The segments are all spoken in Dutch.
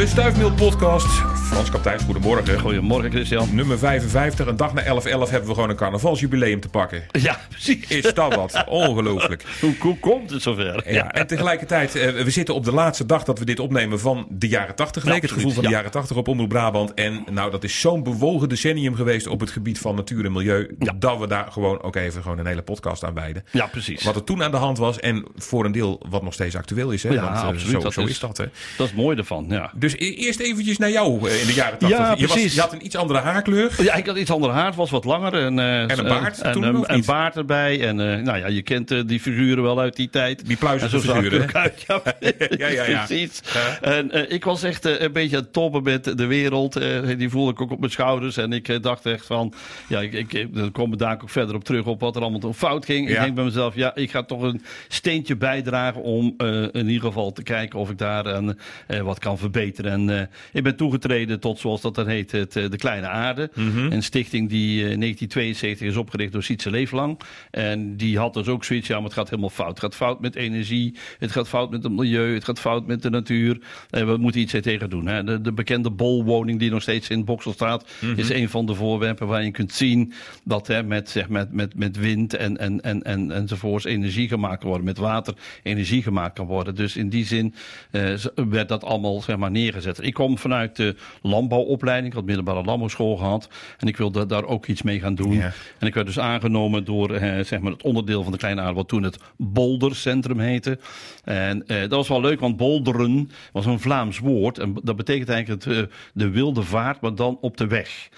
De Stuifmeel Podcast. Frans Kapteins, goedemorgen. Goedemorgen, Christian. Nummer 55. Een dag na 11-11 hebben we gewoon een carnavalsjubileum te pakken. Ja, precies. Is dat wat? Ongelooflijk. Hoe, hoe komt het zover? Ja, en tegelijkertijd, eh, we zitten op de laatste dag dat we dit opnemen van de jaren 80 week. Ja, het gevoel van de ja. jaren 80 op Omroep Brabant. En nou, dat is zo'n bewogen decennium geweest op het gebied van natuur en milieu. Ja. Dat we daar gewoon ook even gewoon een hele podcast aan wijden. Ja, precies. Wat er toen aan de hand was en voor een deel wat nog steeds actueel is. Hè? Ja, Want, eh, absoluut, Zo, dat zo is, is- dat. Hè? Dat is mooi ervan, ja. Dus e- eerst eventjes naar jou eh, in de jaren 80. Ja, je, was, je had een iets andere haarkleur. Ja, ik had iets andere haar, het was wat langer. En, eh, En een baard En, toen, of een baard erbij. En eh, nou ja, je kent eh, die figuren wel uit die tijd. Die pluizige En figuren, ook uit. Ja, Ja, ja, ja. precies. Ja. En eh, ik was echt eh, een beetje aan het toppen met de wereld. eh, die voelde ik ook op mijn schouders. En ik eh, dacht echt van, ja, ik, ik, ik- daar ook verder op terug op wat er allemaal fout ging. Ik denk bij mezelf, ja, ik ga toch een steentje bijdragen om eh, in ieder geval te kijken of ik daar eh, eh, wat kan verbeteren. En eh, ik ben toegetreden tot, zoals dat dan heet, het, eh, de Kleine Aarde. Mhm. Een stichting die eh, in 1972 is opgericht door Sietse Leeflang. En die had dus ook zoiets, ja, maar het gaat helemaal fout. Het gaat fout met energie, het gaat fout met het milieu, het gaat fout met de natuur. En we moeten iets er tegen doen. Hè. De, de bekende bolwoning die nog steeds in Boksel staat, Mhm. is een van de voorwerpen waar je kunt zien dat hè, met, zeg, met, met, met wind en, en, en, en, enzovoorts energie gemaakt kan worden. Met water energie gemaakt kan worden. Dus in die zin eh, werd dat allemaal zeg maar, neergezet. Ik kom vanuit de landbouwopleiding. Ik had middelbare landbouwschool gehad. En ik wilde daar ook iets mee gaan doen. Ja. En ik werd dus aangenomen door eh, zeg maar het onderdeel van de Kleine Aarde, wat toen het Boldercentrum heette. En eh, dat was wel leuk, want bolderen was een Vlaams woord. En dat betekent eigenlijk het, eh, de wilde vaart, maar dan op de weg.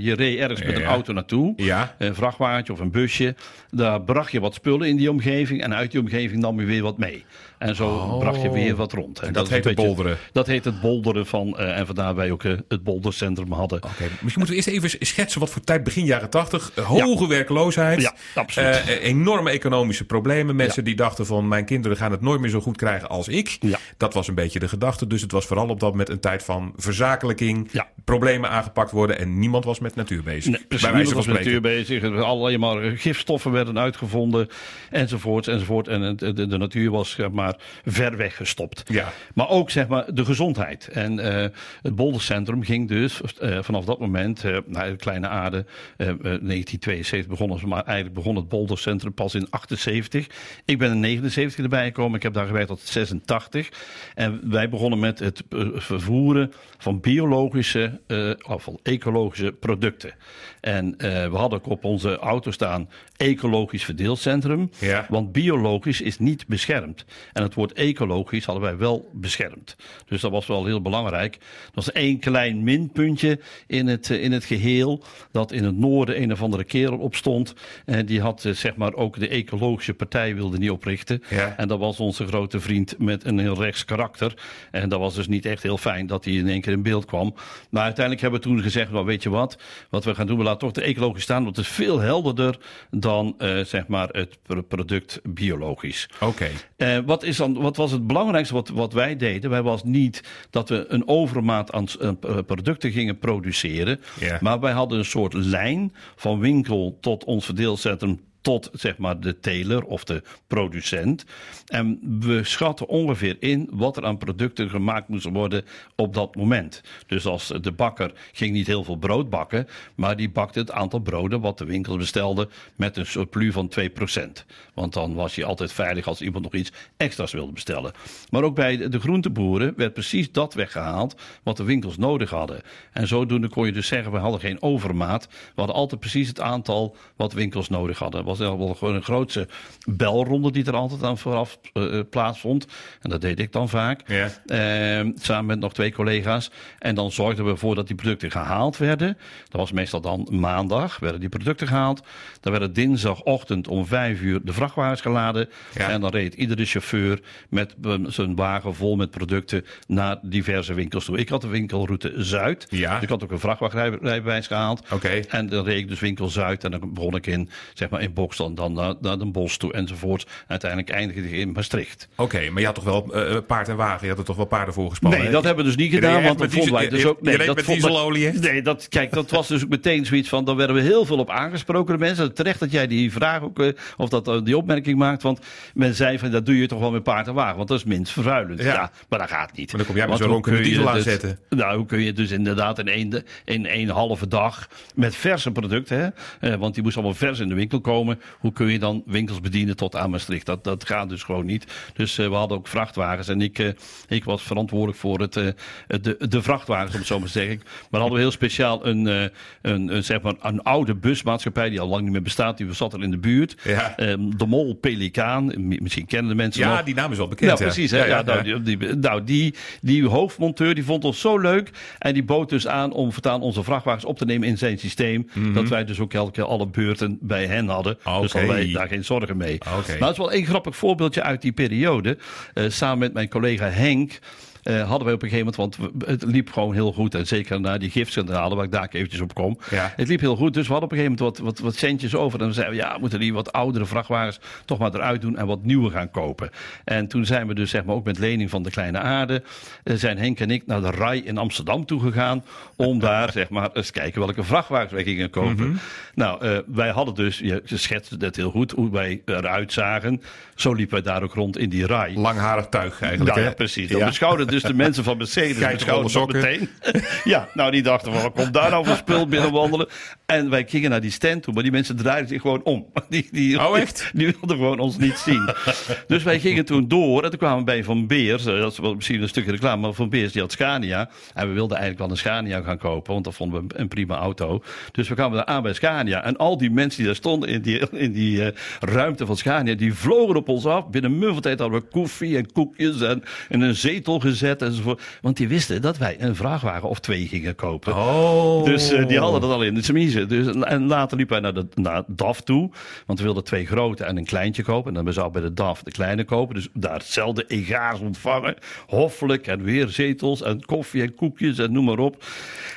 Je reed ergens met een Ja. auto naartoe, een vrachtwagentje of een busje. Daar bracht je wat spullen in die omgeving en uit die omgeving nam je weer wat mee. En zo Oh. bracht je weer wat rond. En dat heet het beetje- bolderen. Dat heet het bolderen van, eh, en vandaar wij ook eh, het boldercentrum hadden. Oké, misschien moeten we eerst even schetsen wat voor tijd begin jaren 80. Eh, Hoge werkloosheid. Ja, absoluut. Enorme economische problemen. Mensen die dachten van mijn kinderen gaan het nooit meer zo goed krijgen als ik. Ja. Dat was een beetje de gedachte. Dus het was vooral op dat moment een tijd van verzakelijking. Problemen aangepakt worden en niemand was met natuur bezig. Nee, precies. Bij wijze Niemand was met natuur bezig. Er Alleen maar eh, gifstoffen werden uitgevonden. Enzovoort, enzovoort. En de, de natuur was zeg maar, ver weg gestopt. Ja. Maar ook zeg maar, de gezondheid. En eh, het Boldercentrum ging dus eh, vanaf dat moment eh, naar de kleine aarde. eh, eh, 1972 begonnen ze, maar eigenlijk begon het Boldercentrum pas in 78. Ik ben in 79 erbij gekomen. Ik heb daar gewerkt tot 86. En wij begonnen met het vervoeren van biologische eh, of van ecologische producten. En eh, we hadden ook op onze auto staan ecologisch verdeelcentrum. Ja. Want biologisch is niet beschermd. En het woord ecologisch hadden wij wel beschermd. Dus dat was wel heel belangrijk. Dat was één klein minpuntje in het, eh, in het geheel. Dat in het noorden een of andere kerel opstond. En die had zeg maar ook de ecologische partij wilde niet oprichten. Ja. En dat was onze grote vriend met een heel rechts karakter. En dat was dus niet echt heel fijn dat hij in één keer in beeld kwam. Maar uiteindelijk hebben we toen gezegd, nou weet je wat, wat we gaan doen, we laten toch de ecologisch staan, want het is veel helderder dan eh, zeg maar het pro- product biologisch. Oké. Eh, wat, is dan, wat was het belangrijkste wat, wat wij deden? Wij was niet dat we een overmaat aan eh, producten gingen produceren. Maar wij hadden een soort lijn van winkel tot ons verdeelcentrum tot zeg maar de teler of de producent. En we schatten ongeveer in wat er aan producten gemaakt moesten worden op dat moment. Dus als de bakker ging niet heel veel brood bakken, maar die bakte het aantal broden wat de winkel bestelde met een surplus van 2%. Want dan was je altijd veilig als iemand nog iets extra's wilde bestellen. Maar ook bij de groenteboeren werd precies dat weggehaald wat de winkels nodig hadden. En zodoende kon je dus zeggen, we hadden geen overmaat. We hadden altijd precies het aantal wat winkels nodig hadden. Was wel gewoon een grootse belronde die er altijd aan vooraf eh, eh, plaatsvond. En dat deed ik dan vaak. Ja. Eh, samen met nog twee collega's. En dan zorgden we ervoor dat die producten gehaald werden. Dat was meestal dan maandag, werden die producten gehaald. Dan werden dinsdagochtend om vijf uur de vrachtwagens geladen. Ja. En dan reed iedere chauffeur met eh, zijn wagen vol met producten naar diverse winkels toe. Ik had de winkelroute Zuid. Ja. Dus ik had ook een vrachtwagenrijbewijs gehaald. Oké. En dan reed ik dus winkel Zuid. En dan begon ik in, zeg maar, in box dan, dan naar, naar Den Bosch toe enzovoort. Uiteindelijk eindigde ik in Maastricht. Oké, maar je had toch wel eh, paard en wagen? Je had er toch wel paarden voor gespannen? Nee, dat hebben we dus niet gedaan. Want dat vonden wij dus ook. Nee, dat met dieselolie? Nee, dat, kijk, dat was dus ook meteen zoiets van. Dan werden we heel veel op aangesproken. De mensen, terecht dat jij die vraag ook. eh, of dat eh, die opmerking maakt. Want men zei van dat doe je toch wel met paard en wagen. Want dat is minst vervuilend. Ja. Ja, maar dat gaat niet. Maar dan kom jij met zo'n ronkende diesel dus- aanzetten. Nou, hoe kun je dus inderdaad in één, in één halve dag. met verse producten. Hè, eh, want die moest allemaal vers in de winkel komen. Hoe kun je dan winkels bedienen tot aan Maastricht? Dat, dat gaat dus gewoon niet. Dus eh, we hadden ook vrachtwagens. En ik, eh, ik was verantwoordelijk voor het, eh, de, de vrachtwagens, om het zo maar te zeggen. Maar hadden we heel speciaal een, een, een, zeg maar een oude busmaatschappij. die al lang niet meer bestaat. Die zat er in de buurt. Ja. Eh, de Mol Pelikaan. Misschien kennen de mensen nog. Ja, die naam is wel bekend. Nou, ja. precies. Hè? Ja, nou, die, die, nou, die, die hoofdmonteur die vond ons zo leuk. En die bood dus aan om voortaan onze vrachtwagens op te nemen in zijn systeem. Dat wij dus ook elke keer alle beurten bij hen hadden. Dus hadden wij daar geen zorgen mee. Nou, dat is wel een grappig voorbeeldje uit die periode. Eh, samen met mijn collega Henk. Eh, hadden wij op een gegeven moment, want we- het liep gewoon heel goed. En zeker na die gifschandalen, waar ik daar eventjes op kom. Ja. Het liep heel goed, dus we hadden op een gegeven moment wat, wat, wat centjes over. En dan zeiden we, ja, we moeten die wat oudere vrachtwagens toch maar eruit doen en wat nieuwe gaan kopen. En toen zijn we dus zeg maar ook met lening van de Kleine Aarde, eh, zijn Henk en ik naar de RAI in Amsterdam toe gegaan. Om daar zeg maar eens kijken welke vrachtwagens wij gingen kopen. Nou, eh, wij hadden dus, je schetste het heel goed, hoe wij eruit zagen. Zo liepen wij daar ook rond in die RAI. Langharig tuig eigenlijk. Ja, hè? precies. Dan Ja. beschouwden dus de mensen van Mercedes beschouwden dat sokken. meteen. ja, nou die dachten van, komt daar nou voor spul binnenwandelen? En wij gingen naar die stand toe, maar die mensen draaiden zich gewoon om. Die, die, Oh, echt? Die, wilden gewoon ons niet zien. dus wij gingen toen door en toen kwamen we bij Van Beers. eh, Dat is wel misschien een stukje reclame, maar Van Beers die had Scania. En we wilden eigenlijk wel een Scania gaan kopen, want dat vonden we een, prima auto. Dus we kwamen daar aan bij Scania. En al die mensen die daar stonden in die, in die eh, ruimte van Scania, die vlogen op ons af. Binnen een tijd hadden we koffie en koekjes en in een zetel gezet enzovoort. Want die wisten dat wij een vrachtwagen of twee gingen kopen. Oh. Dus eh, die hadden dat al in de smiezen. Dus, en later liepen wij naar, de, naar DAF toe. Want we wilden twee grote en een kleintje kopen. En dan zou bij de DAF de kleine kopen. Dus daar hetzelfde egaars ontvangen. Hoffelijk en weer zetels en koffie en koekjes en noem maar op.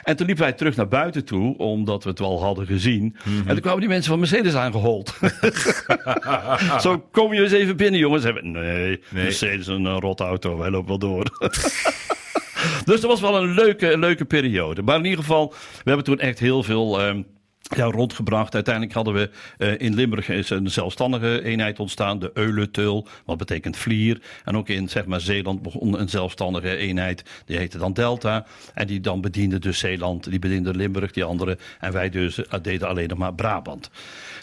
En toen liepen wij terug naar buiten toe. Omdat we het wel hadden gezien. En toen kwamen die mensen van Mercedes aangehold. Zo, kom je eens even binnen jongens. En we, nee, Nee. Mercedes is een eh, rot auto. Wij lopen wel door. Dus dat was wel een leuke, leuke periode. Maar in ieder geval, we hebben toen echt heel veel. ehm, ja, rondgebracht. Uiteindelijk hadden we eh, in Limburg is een zelfstandige eenheid ontstaan, de Euletul, wat betekent vlier. En ook in zeg maar, Zeeland begon een zelfstandige eenheid, die heette dan Delta. En die dan bediende dus Zeeland, die bediende Limburg, die andere. En wij dus eh, deden alleen nog maar Brabant.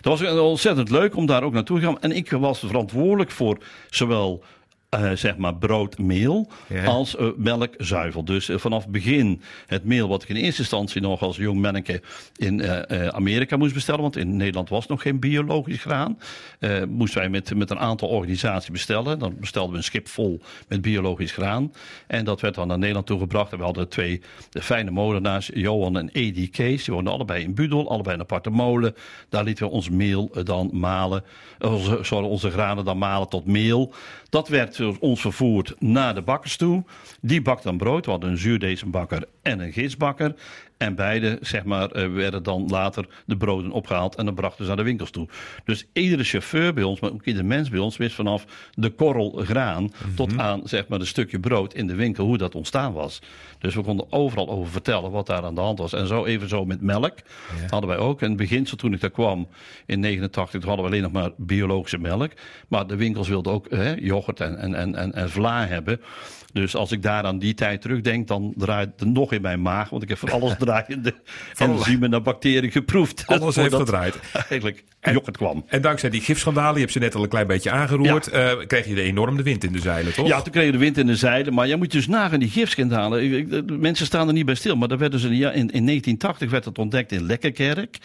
Dat was ontzettend leuk om daar ook naartoe te gaan. En ik was verantwoordelijk voor zowel eh, zeg maar broodmeel Ja. als eh, melkzuivel. Dus eh, vanaf het begin het meel wat ik in eerste instantie nog als jong manneke in Amerika moest bestellen, want in Nederland was nog geen biologisch graan, moesten wij met, met een aantal organisaties bestellen. Dan bestelden we een schip vol met biologisch graan en dat werd dan naar Nederland toegebracht. En we hadden twee de fijne molenaars, Johan en Edi Kees, die woonden allebei in Budel, allebei een aparte molen. Daar lieten we ons meel dan malen, onze, sorry, onze granen dan malen tot meel. Dat werd ons vervoerd naar de bakkers toe. Die bakte dan brood. We hadden een zuurdezenbakker en een gisbakker. En beide, zeg maar, eh, werden dan later de broden opgehaald en dan brachten ze naar de winkels toe. Dus iedere chauffeur bij ons, maar ook ieder mens bij ons, wist vanaf de korrel graan tot aan, zeg maar, een stukje brood in de winkel hoe dat ontstaan was. Dus we konden overal over vertellen wat daar aan de hand was. En zo even zo met melk hadden wij ook. In het beginsel, toen ik daar kwam in 89, toen hadden we alleen nog maar biologische melk. Maar de winkels wilden ook hè, yoghurt en, en, en, en, en vla hebben. Dus als ik daar aan die tijd terugdenk, dan draait het nog in mijn maag. Want ik heb van alles draaiende enzymen naar bacteriën geproefd. Alles heeft gedraaid. Eigenlijk yoghurt kwam. En dankzij die gifschandalen, je hebt ze net al een klein beetje aangeroerd, eh, kreeg je de enorm de wind in de zeilen, toch? Ja, toen kreeg je de wind in de zeilen. Maar je moet dus nagaan, die gifschandalen. Mensen staan er niet bij stil. Maar dat werd dus in, ja, in, in 1980 werd het ontdekt in Lekkerkerk.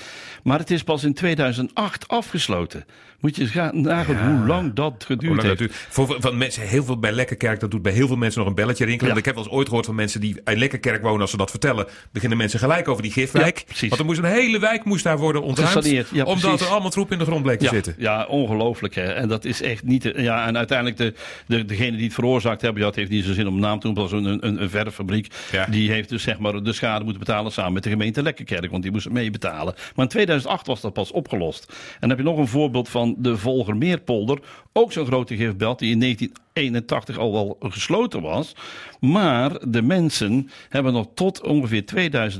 Maar het is pas in 2008 afgesloten. Moet je eens gaan nagaan hoe lang dat geduurd lang heeft. dat. Voor, van mensen heel veel bij Lekkerkerk, dat doet bij heel veel mensen nog een belletje rinkelen. Ja. Ik heb wel eens ooit gehoord van mensen die in Lekkerkerk wonen, als ze dat vertellen, beginnen mensen gelijk over die gifwijk. Ja. Want er moest een hele wijk moest daar worden ontruimd, ja, omdat precies. er allemaal troep in de grond bleek te Ja, zitten. ja, ongelooflijk. Hè? En dat is echt niet. Ja, en uiteindelijk, de, de, degene die het veroorzaakt hebben, ja, het heeft niet zo'n zin om een naam te noemen, dat was een, een, een verffabriek. Ja. Die heeft dus zeg maar de schade moeten betalen samen met de gemeente Lekkerkerk, want die moest het mee betalen. Maar in 2008 was dat pas opgelost. En dan heb je nog een voorbeeld van de Volgermeerpolder, ook zo'n grote gifbelt die in 1981 al wel gesloten was. Maar de mensen hebben nog tot ongeveer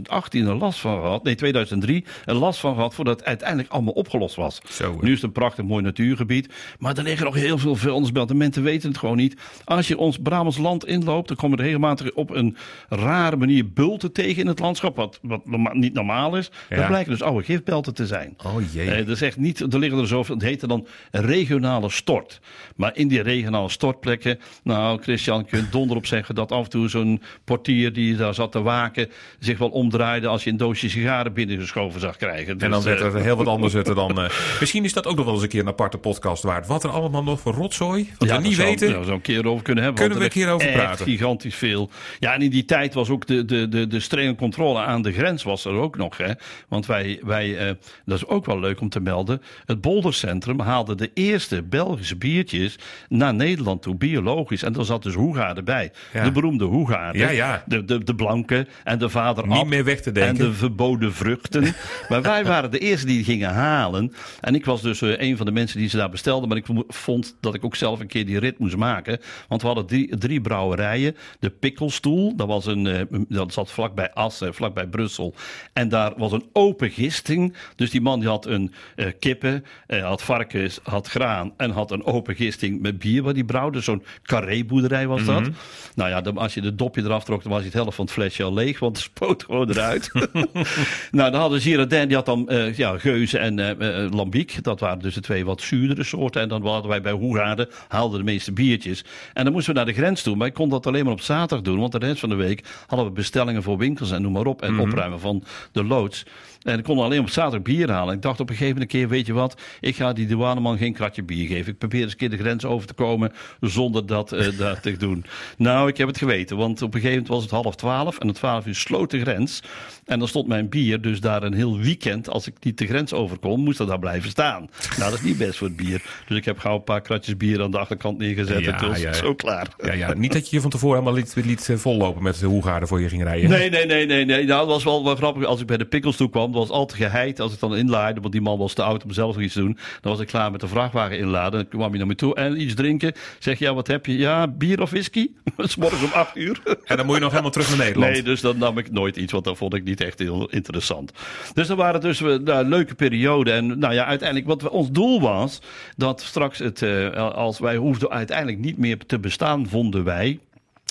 2018 er last van gehad. Nee, 2003 er last van gehad voordat het uiteindelijk allemaal opgelost was. Zo, nu is het een prachtig mooi natuurgebied. Maar er liggen nog heel veel vuilnisbelten. Mensen weten het gewoon niet. Als je ons Brabants land inloopt, dan komen er regelmatig op een rare manier bulten tegen in het landschap. Wat, wat norma- niet normaal is. Ja. Dat blijken dus oude gifbelten te zijn. Oh jee. Eh, dat is echt niet, er liggen er zoveel, het heette dan regionale stort. Maar in die regionale stortplekken, nou Christian, kun je donder op zeggen dat af en toe zo'n portier die daar zat te waken, zich wel omdraaide als je een doosje sigaren binnengeschoven zag krijgen. En dan Dus, werd eh, er heel wat anders zit er dan. eh, misschien is dat ook nog wel eens een keer een aparte podcast waard. Wat er allemaal nog voor rotzooi, wat Ja, we niet daar weten. Zou, daar zou een keer over kunnen hebben. Kunnen we een er keer over echt praten. gigantisch veel. Ja, en in die tijd was ook de, de, de, de strenge controle aan de grens was er ook nog. Hè? Want wij, wij eh, dat is ook wel leuk om te melden. Het Boldercentrum haalde de eerste Belgische biertjes naar Nederland toe, biologisch. En daar zat dus Hoegaarden bij. Ja. De beroemde Hoegaarden. Ja, ja. De, de, de blanke en de vader Ab meer weg te denken. En de verboden vruchten. maar wij waren de eerste die gingen halen. En ik was dus eh, een van de mensen die ze daar bestelden. Maar ik vond dat ik ook zelf een keer die rit moest maken. Want we hadden drie, drie brouwerijen. De Pikkelstoel, dat, was een, eh, dat zat vlakbij Assen, vlakbij Brussel. En daar was een open gisting. Dus die man die had een eh, kippen, had varkens, had graan. En had een open gisting met bier waar die brouwde. Zo'n carré-boerderij was dat. Nou ja, dan, als je de dopje eraf trok, dan was je het helft van het flesje al leeg. Want het spoot gewoon eruit. nou, dan hadden Girardin, die had dan eh, ja, Geuze en eh eh, Lambiek. Dat waren dus de twee wat zuurdere soorten. En dan hadden wij bij Hoegaarden, haalden de meeste biertjes. En dan moesten we naar de grens toe. Maar ik kon dat alleen maar op zaterdag doen. Want de rest van de week hadden we bestellingen voor winkels en noem maar op. En opruimen van de loods. En ik kon alleen op zaterdag bier halen. Ik dacht op een gegeven moment een keer, weet je wat, ik ga die douaneman geen kratje bier geven. Ik probeer eens een keer de grens over te komen zonder dat, eh, dat te doen. Nou, ik heb het geweten, want op een gegeven moment was het half twaalf en om twaalf uur sloot de grens. En dan stond mijn bier dus daar een heel weekend, als ik niet de grens overkom, moest dat daar blijven staan. Nou, dat is niet best voor het bier. Dus ik heb gauw een paar kratjes bier aan de achterkant neergezet Ja, en toen was ja. zo klaar. Ja, ja, niet dat je je van tevoren helemaal liet, liet eh, vollopen met de hoegaarden voor je ging rijden. Nee, nee, nee, nee, nee. Nou, dat was wel, wel grappig. Als ik bij de pickles toe kwam, was altijd geheid. Als ik dan inlaaide, want die man was te oud om zelf nog iets te doen. Dan was ik klaar met de vrachtwagen inladen. Dan kwam hij naar me toe en iets drinken. Zeg, ja, wat heb je? Ja, bier of whisky? S morgens om acht uur. En dan moet je nog helemaal terug naar Nederland. Nee, dus dan nam ik nooit iets, want dat vond ik niet echt heel interessant. Dus dat waren dus eh, nou, leuke perioden. En nou ja, uiteindelijk, wat we- ons doel was, dat straks het, eh, als wij hoefden uiteindelijk niet meer te bestaan, vonden wij.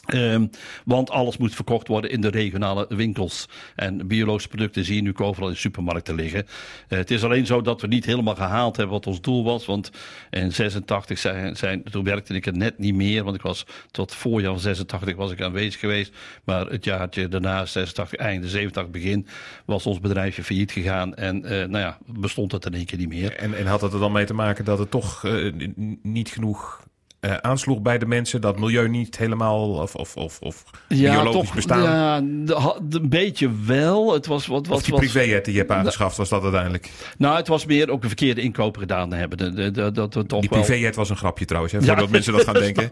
Ehm, want alles moet verkocht worden in de regionale winkels. En biologische producten zie je nu overal in supermarkten liggen. Eh, het is alleen zo dat we niet helemaal gehaald hebben wat ons doel was. Want in 86 zijn, zijn, toen werkte ik het net niet meer. Want ik was tot voorjaar van 86 was ik aanwezig geweest. Maar het jaartje daarna, 86, einde 87 begin, was ons bedrijfje failliet gegaan. En eh, nou ja, bestond het in één keer niet meer. En, en had het er dan mee te maken dat het toch eh, niet genoeg eh, aansloeg bij de mensen? Dat milieu niet helemaal of, of, of, of biologisch bestaan? Ja, een beetje wel. Het was wat, wat of die was, privéjet die je hebt aangeschaft, was dat uiteindelijk? Nou, het was meer ook een verkeerde inkoop gedaan hebben. De, de, de- dat we toch Die wel... privéjet was een grapje trouwens, hè, Ja. voordat mensen dat gaan denken.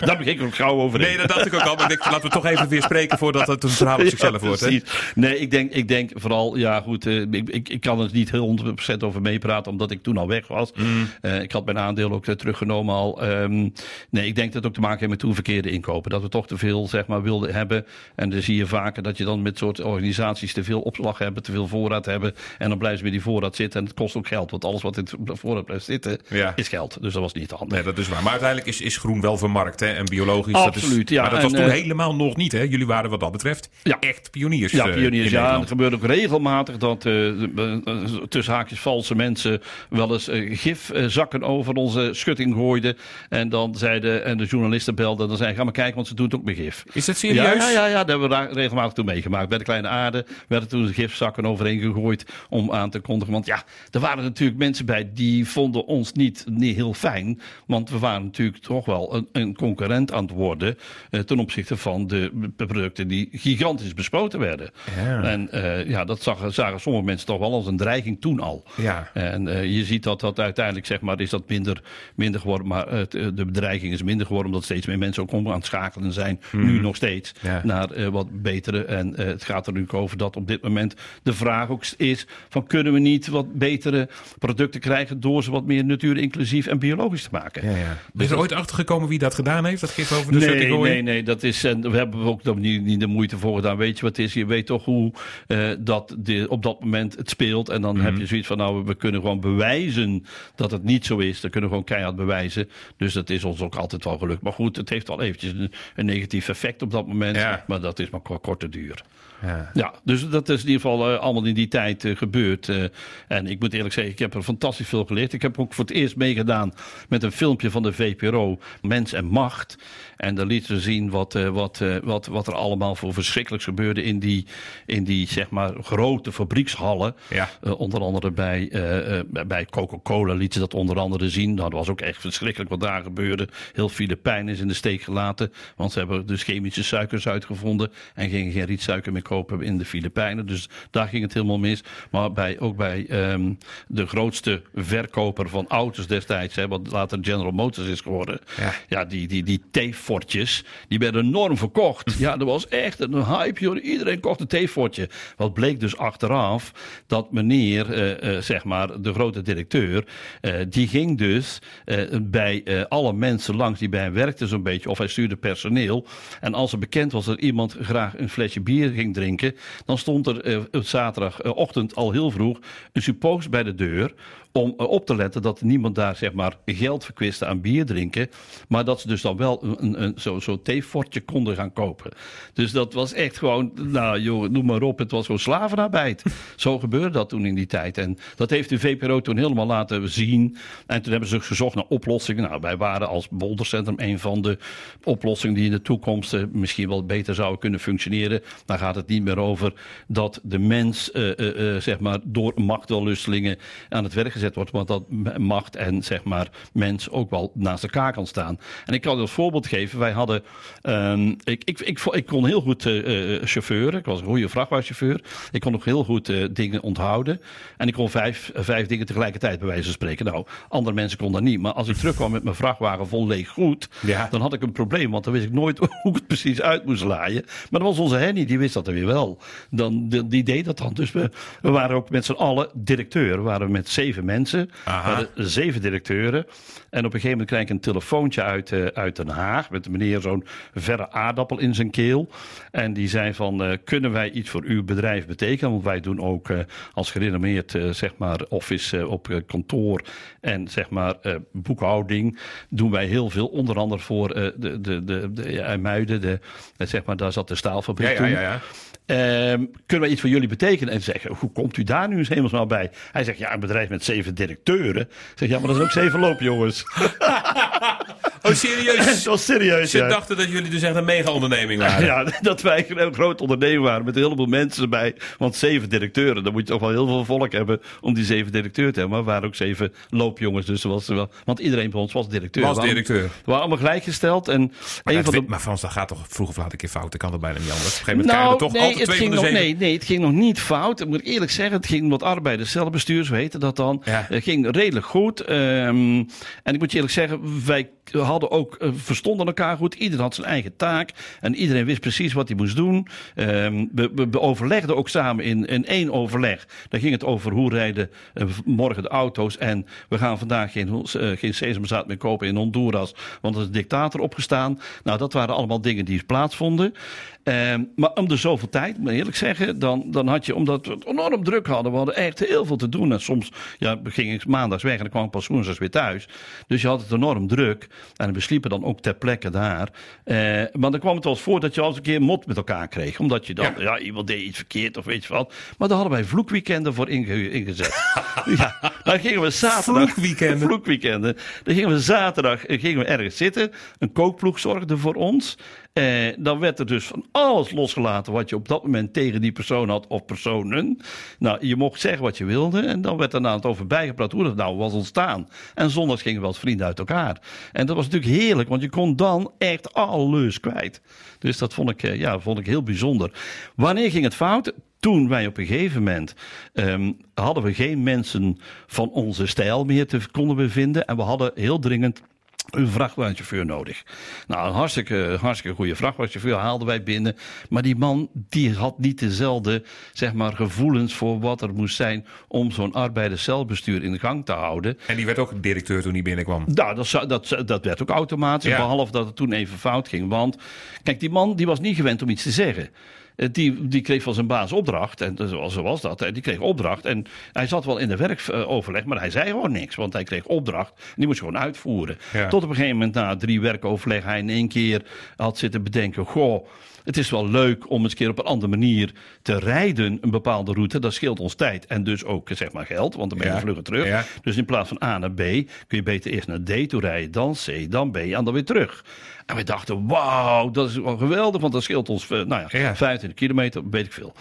Daar begin ik ook gauw over. Nee, dat dacht ik ook al. Maar ik denk, laten we toch even weer spreken voordat het een verhaal op zichzelf Ja, wordt. Hè? Nee, ik denk, ik denk vooral, ja goed, eh, ik, ik, ik kan er niet heel 100% over meepraten, omdat ik toen al weg was. Mm. Eh, ik had mijn aandeel ook teruggenomen al. Ehm, nee, ik denk dat het ook te maken heeft met toen verkeerde inkopen. Dat we toch te veel, zeg maar, wilden hebben. En dan zie je vaker dat je dan met soort organisaties te veel opslag hebben, te veel voorraad hebben. En dan blijven ze met die voorraad zitten. En het kost ook geld, want alles wat in het voorraad blijft zitten, Ja. is geld. Dus dat was niet handig. Nee, dat is waar. Maar uiteindelijk is, is groen wel vermarkt hè? en biologisch. Absoluut, dat is, ja. Maar dat En, was toen eh, helemaal nog niet. Hè? Jullie waren wat dat betreft Ja. echt pioniers. Ja, eh, pioniers. Ja, het gebeurt ook regelmatig dat eh, tussen haakjes valse mensen wel eens gifzakken over onze schutting gooiden. En dan zeiden, en de journalisten belden, dan zeiden, ga maar kijken, want ze doen het ook met gif. Is dat serieus? Ja, ja, ja, ja, dat hebben we daar regelmatig toen meegemaakt. Bij de kleine aarde werden toen de gifzakken overheen gegooid om aan te kondigen. Want ja, er waren natuurlijk mensen bij die vonden ons niet, niet heel fijn. Want we waren natuurlijk toch wel een, een concurrent aan het worden eh, ten opzichte van de producten die gigantisch bespoten werden. Ja. En eh, ja, dat zagen, zagen sommige mensen toch wel als een dreiging toen al. Ja. En eh, je ziet dat dat uiteindelijk zeg maar, is dat minder, minder geworden. Maar het, eh, de bedreiging is minder geworden omdat steeds meer mensen ook om aan het schakelen zijn. Nu nog steeds. Ja. Naar eh, wat betere. En eh, het gaat er nu over dat op dit moment de vraag ook is: van kunnen we niet wat betere producten krijgen door ze wat meer natuurinclusief en biologisch te maken? Ja, ja. Is er ooit achter gekomen wie dat gedaan heeft? Dat gif over de Nee, nee, nee, dat is, en we hebben ook nog niet, niet de moeite voor gedaan. Weet je wat het is? Je weet toch hoe eh, dat de, op dat moment het speelt. En dan heb je zoiets van, nou, we kunnen gewoon bewijzen dat het niet zo is. Dat kunnen we gewoon keihard bewijzen. Dus dat is ons ook altijd wel gelukt. Maar goed, het heeft wel eventjes een, een negatief effect op dat moment. Ja. Maar dat is maar ko- korte duur. Ja. Ja, dus dat is in ieder geval eh, allemaal in die tijd eh, gebeurd. eh. en ik moet eerlijk zeggen, ik heb er fantastisch veel geleerd. Ik heb ook voor het eerst meegedaan met een filmpje van de VPRO, Mens en Macht. En daar lieten ze zien wat, wat, wat, wat er allemaal voor verschrikkelijks gebeurde in die, in die zeg maar, grote fabriekshallen. Ja. Onder andere bij, bij Coca-Cola lieten ze dat onder andere zien. Nou, dat was ook echt verschrikkelijk wat daar gebeurde. Heel Filipijn is in de steek gelaten. Want ze hebben dus chemische suikers uitgevonden. En gingen geen rietsuiker meer kopen in de Filipijnen. Dus daar ging het helemaal mis. Maar bij, ook bij ehm, de grootste verkoper van auto's destijds. Hè, wat later General Motors is geworden. Ja. Ja, die, die, die theefortjes, die werden enorm verkocht. Ja, dat was echt een hype, joh. Iedereen kocht een theefortje. Wat bleek dus achteraf, dat meneer, eh, eh, zeg maar, de grote directeur, eh, die ging dus bij eh, alle mensen langs die bij hem werkten zo'n beetje, of hij stuurde personeel. En als er bekend was dat iemand graag een flesje bier ging drinken, dan stond er eh, op zaterdagochtend al heel vroeg een suppost bij de deur om op te letten dat niemand daar zeg maar geld verkwiste aan bier drinken, maar dat ze dus dan wel een, een, een, zo- zo'n theefortje konden gaan kopen. Dus dat was echt gewoon, nou joh, noem maar op, het was gewoon slavenarbeid. zo gebeurde dat toen in die tijd. En dat heeft de VPRO toen helemaal laten zien. En toen hebben ze gezocht naar oplossingen. Nou, wij waren als Boldercentrum een van de oplossingen die in de toekomst eh, misschien wel beter zouden kunnen functioneren. Dan gaat het niet meer over dat de mens, eh, eh, zeg maar, door machtwellustelingen aan het werk gezet wordt. Maar dat macht en, zeg maar, mens ook wel naast elkaar kan staan. En ik kan als voorbeeld geven. Wij hadden, ehm, ik, ik, ik, ik kon heel goed eh, eh, chauffeuren. Ik was een goede vrachtwagenchauffeur. Ik kon ook heel goed eh, dingen onthouden. En ik kon vijf, vijf dingen tegelijkertijd bij wijze van spreken. Nou, andere mensen konden dat niet. Maar als ik terugkwam met mijn vrachtwagen vol leeg goed, Ja. dan had ik een probleem. Want dan wist ik nooit hoe ik het precies uit moest laaien. Maar dat was onze Henny, die wist dat er weer wel. Dan, die, die deed dat dan. Dus we, we waren ook met z'n allen directeur. We waren met zeven mensen. Aha. We hadden zeven directeuren. En op een gegeven moment krijg ik een telefoontje uit, eh, uit Den Haag. Met een meneer zo'n verre aardappel in zijn keel. En die zei van, eh, kunnen wij iets voor uw bedrijf betekenen? Want wij doen ook eh, als gerenommeerd zeg maar office op kantoor en zeg maar boekhouding doen wij heel veel. Onder andere voor de, de, de, de ja, Muiden, de, zeg maar, daar zat de staalfabriek Ja, ja, ja, ja. Ehm, kunnen wij iets voor jullie betekenen? En ze zeggen, hoe komt u daar nu eens hemelsmaal bij? Hij zegt, ja, een bedrijf met zeven directeuren. Ik zeg, ja, maar dat is ook zeven loopjongens. Oh, serieus? dat was serieus, Ze ja. dachten dat jullie dus echt een mega-onderneming waren. Ja, dat wij een heel groot ondernemer waren met een heleboel mensen erbij. Want zeven directeuren, dan moet je toch wel heel veel volk hebben om die zeven directeur te hebben. Maar we waren ook zeven loopjongens, dus was er wel. Want iedereen bij ons was directeur. Was directeur. We waren allemaal gelijkgesteld. En Maar, een van de maar Frans, dat gaat toch vroeg of laat een keer fout. Dat kan er bijna niet anders. Op een gegeven moment Nou, toch nee, altijd het twee ging van de nog, zeven. nee, nee, het ging nog niet fout. Ik moet eerlijk zeggen, het ging wat arbeiderscellenbestuur, zo heette dat dan. Ja. Het ging redelijk goed. ehm, en ik moet je eerlijk zeggen, wij hadden ook, eh, verstonden elkaar goed. Ieder had zijn eigen taak. En iedereen wist precies wat hij moest doen. Ehm, we, we, overlegden ook samen in, in één overleg. Daar ging het over hoe rijden eh, morgen de auto's. En we gaan vandaag geen, uh, sesamzaad meer kopen in Honduras. Want er is een dictator opgestaan. Nou, dat waren allemaal dingen die plaatsvonden. Ehm, maar om de zoveel tijd, moet ik eerlijk zeggen, dan, dan had je, omdat we het enorm druk hadden, we hadden echt heel veel te doen. En soms ja, ging ik maandags weg en dan kwam ik pas woensdags weer thuis. Dus je had het enorm druk. En we sliepen dan ook ter plekke daar. Uh, maar dan kwam het wel eens voor dat je al eens een keer mot met elkaar kreeg. Omdat je dan, ja, iemand deed iets verkeerd of weet je wat. Maar daar hadden wij vloekweekenden voor inge ingezet. ja, dan gingen we zaterdag... Vloekweekenden? Vloekweekenden. Dan gingen we zaterdag gingen we ergens zitten. Een kookploeg zorgde voor ons. Eh, dan werd er dus van alles losgelaten wat je op dat moment tegen die persoon had of personen. Nou, je mocht zeggen wat je wilde en dan werd er na het over bijgepraat hoe dat nou was ontstaan. En zondags gingen we als vrienden uit elkaar. En dat was natuurlijk heerlijk, want je kon dan echt alles kwijt. Dus dat vond ik, eh, ja, vond ik heel bijzonder. Wanneer ging het fout? Toen wij op een gegeven moment um, hadden we geen mensen van onze stijl meer te konden we vinden. En we hadden heel dringend een vrachtwagenchauffeur nodig. Nou, een hartstikke, hartstikke goede vrachtwagenchauffeur haalden wij binnen. Maar die man die had niet dezelfde zeg maar, gevoelens voor wat er moest zijn om zo'n arbeiderscelbestuur in gang te houden. En die werd ook directeur toen hij binnenkwam? Nou, dat, dat, dat werd ook automatisch, behalve dat het toen even fout ging. Want kijk, die man die was niet gewend om iets te zeggen. Eh, die, die kreeg van zijn baas opdracht. En zo was dat. Die kreeg opdracht. En hij zat wel in de werkoverleg, maar hij zei gewoon niks. Want hij kreeg opdracht. En die moest gewoon uitvoeren. Tot op een gegeven moment, na drie werkoverleg, hij in één keer had zitten bedenken: Goh het is wel leuk om eens keer op een andere manier te rijden, een bepaalde route. Dat scheelt ons tijd en dus ook zeg maar geld, want dan ben je ja. vlugger terug. Dus in plaats van A naar B kun je beter eerst naar D toe rijden, dan C, dan B en dan weer terug. En we dachten, wauw, dat is wel geweldig, want dat scheelt ons eh, nou ja, ja. 25 kilometer, weet ik veel.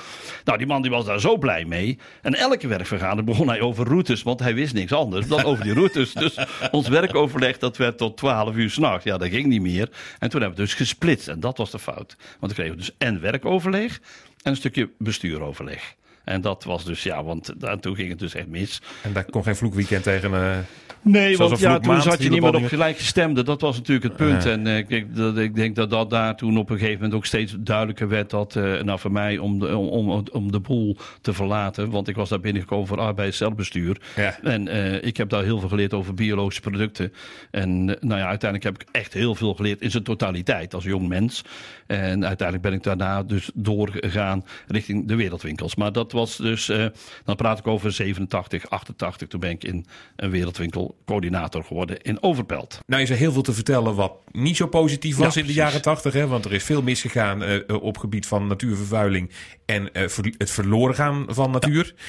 Nou, die man die was daar zo blij mee. En elke werkvergadering begon hij over routes, want hij wist niks anders dan over die routes. Dus ons werkoverleg, dat werd tot 12 uur s'nachts. Ja, dat ging niet meer. En toen hebben we dus gesplitst en dat was de fout. Want dus en werkoverleg en een stukje bestuuroverleg. En dat was dus, ja, want toen ging het dus echt mis. En daar kon geen vloekweekend tegen... Uh, nee, want ja, toen zat je niet meer op gelijk gestemde. Dat was natuurlijk het punt. En uh, ik, dat, ik denk dat dat daar toen op een gegeven moment ook steeds duidelijker werd... dat, uh, nou voor mij, om de, om, om, om de boel te verlaten. Want ik was daar binnengekomen voor arbeidszelfbestuur. Ja. En ik heb daar heel veel geleerd over biologische producten. En nou ja, uiteindelijk heb ik echt heel veel geleerd in zijn totaliteit als jong mens. En uiteindelijk ben ik daarna dus doorgegaan richting de wereldwinkels. Maar dat was dus, uh, dan praat ik over 87, 88. Toen ben ik in een wereldwinkel coördinator geworden in Overpelt. Nou is er heel veel te vertellen wat niet zo positief was in de jaren 80. Hè? Want er is veel misgegaan uh, op gebied van natuurvervuiling en uh, het verloren gaan van natuur. Ja.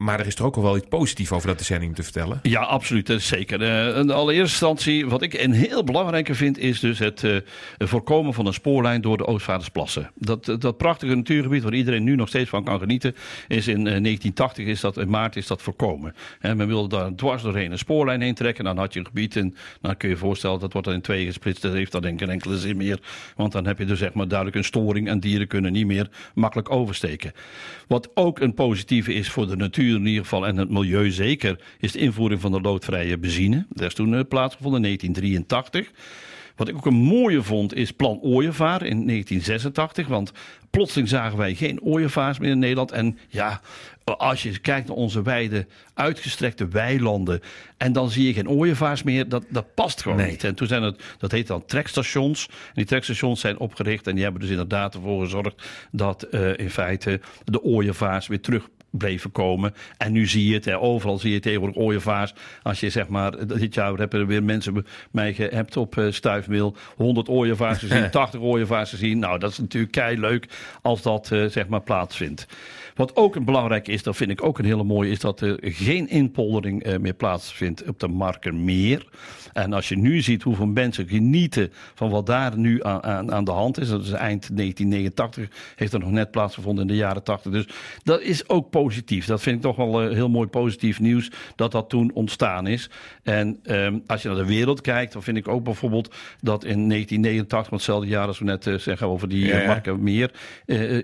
Maar er is toch ook wel iets positiefs over dat decennium te vertellen? Ja, absoluut. Is zeker. Uh, in de allereerste instantie, wat ik een heel belangrijke vind, is dus het uh, voorkomen van een spoorlijn door de Oostvaardersplassen. Dat, dat prachtige natuurgebied waar iedereen nu nog steeds van kan genieten, is in uh, 1980 is dat, in maart is dat voorkomen. En men wilde daar dwars doorheen een spoorlijn heen trekken. Dan had je een gebied en dan kun je je voorstellen dat wordt dan in twee gesplitst. Dat heeft dan denk ik geen enkele zin meer. Want dan heb je dus zeg maar duidelijk een storing en dieren kunnen niet meer makkelijk oversteken. Wat ook een positieve is voor de natuur in ieder geval en het milieu zeker, is de invoering van de loodvrije benzine. Dat is toen uh, plaatsgevonden in 1983. Wat ik ook een mooie vond is Plan Ooievaar in 1986. Want plotseling zagen wij geen ooievaars meer in Nederland. En ja, als je kijkt naar onze wijde, uitgestrekte weilanden. en dan zie je geen ooievaars meer, dat, dat past gewoon niet. En toen zijn het, dat heet dan trekstations. En die trekstations zijn opgericht en die hebben dus inderdaad ervoor gezorgd. dat uh, in feite de ooievaars weer terug bleven komen. En nu zie je het, hè, overal zie je tegenwoordig ooievaars. Als je zeg maar, dit jaar hebben er weer mensen mij gehebt op uh, stuifmeel. 100 ooievaars gezien, 80 ooievaars gezien. Nou, dat is natuurlijk kei leuk als dat uh, zeg maar plaatsvindt. Wat ook belangrijk is, dat vind ik ook een hele mooie, is dat er geen inpoldering uh, meer plaatsvindt op de Markermeer. En als je nu ziet hoeveel mensen genieten van wat daar nu aan, aan, aan de hand is, dat is eind 1989, heeft er nog net plaatsgevonden in de jaren 80. Dus dat is ook positief. Dat vind ik toch wel uh, heel mooi positief nieuws dat dat toen ontstaan is. En um, als je naar de wereld kijkt, dan vind ik ook bijvoorbeeld dat in 1989, hetzelfde jaar als we net uh, zeggen over die ja, ja. Markermeer,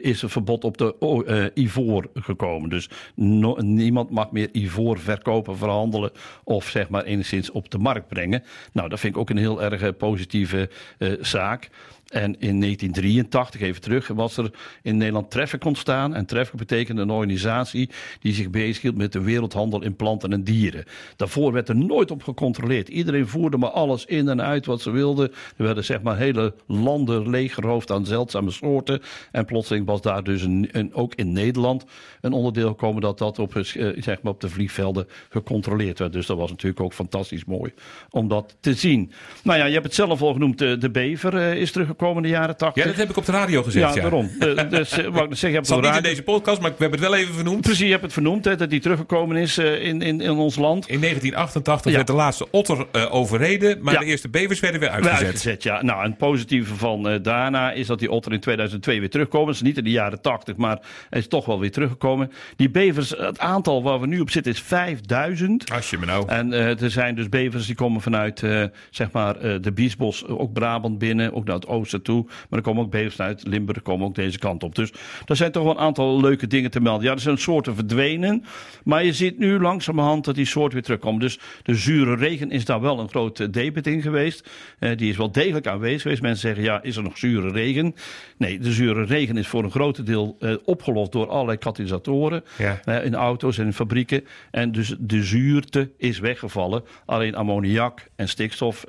is een verbod op de ivoor gekomen. Dus niemand mag meer ivoor verkopen, verhandelen of zeg maar enigszins op de markt brengen. Nou, dat vind ik ook een heel erg eh, positieve uh, zaak. En in 1983, even terug, was er in Nederland Traffic ontstaan. En Traffic betekent een organisatie die zich bezighield met de wereldhandel in planten en dieren. Daarvoor werd er nooit op gecontroleerd. Iedereen voerde maar alles in en uit wat ze wilden. Er werden zeg maar hele landen leeggeroofd aan zeldzame soorten. En plotseling was daar dus een, ook in Nederland een onderdeel komen dat dat op, zeg maar op de vliegvelden gecontroleerd werd. Dus dat was natuurlijk ook fantastisch mooi om dat te zien. Nou ja, je hebt het zelf al genoemd, de, de bever is teruggekomen in de jaren 80. Ja, dat heb ik op de radio gezegd. Ja, daarom. dus, wou ik zeggen, je hebt niet in deze podcast, maar we hebben het wel even vernoemd. Precies, je hebt het vernoemd, hè, dat die teruggekomen is in, in, in ons land. In 1988 werd de laatste otter uh, overreden, maar de eerste bevers werden weer uitgezet. uitgezet ja. Nou, en het positieve van uh, daarna is dat die otter in 2002 weer terugkomen. Dat is niet in de jaren 80, maar hij is toch wel weer teruggekomen. Die bevers, het aantal waar we nu op zitten is 5000. Als je me nou. En uh, er zijn dus bevers die komen vanuit zeg maar de Biesbos, ook Brabant binnen, ook naar het oosten toe. Maar er komen ook bevers uit Limburg, komen ook deze kant op. Dus er zijn toch wel een aantal leuke dingen te melden. Ja, er zijn soorten verdwenen, maar je ziet nu langzamerhand dat die soorten weer terugkomen. Dus de zure regen is daar wel een groot debet in geweest. Uh, die is wel degelijk aanwezig geweest. Mensen zeggen, ja, is er nog zure regen? Nee, de zure regen is voor een groot deel uh, opgelost door allerlei katalysatoren. Ja. Uh, in auto's en in fabrieken. En dus de zuurte is weggevallen. Alleen ammoniak en stikstof,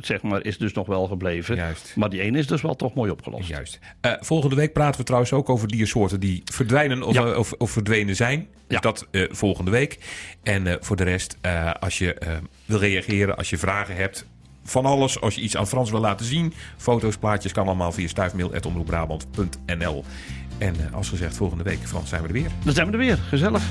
zeg maar, is dus nog wel gebleven. Juist. Maar die ene is dus wel toch mooi opgelost. Juist. volgende week praten we trouwens ook over diersoorten die verdwijnen of, ja. of, of, verdwenen zijn. Ja. Dat volgende week. En voor de rest, als je wil reageren, als je vragen hebt, van alles. Als je iets aan Frans wil laten zien, foto's, plaatjes, kan allemaal via stuifmail.omroepbrabant.nl. En als gezegd, volgende week, Frans, zijn we er weer. Dan zijn we er weer. Gezellig.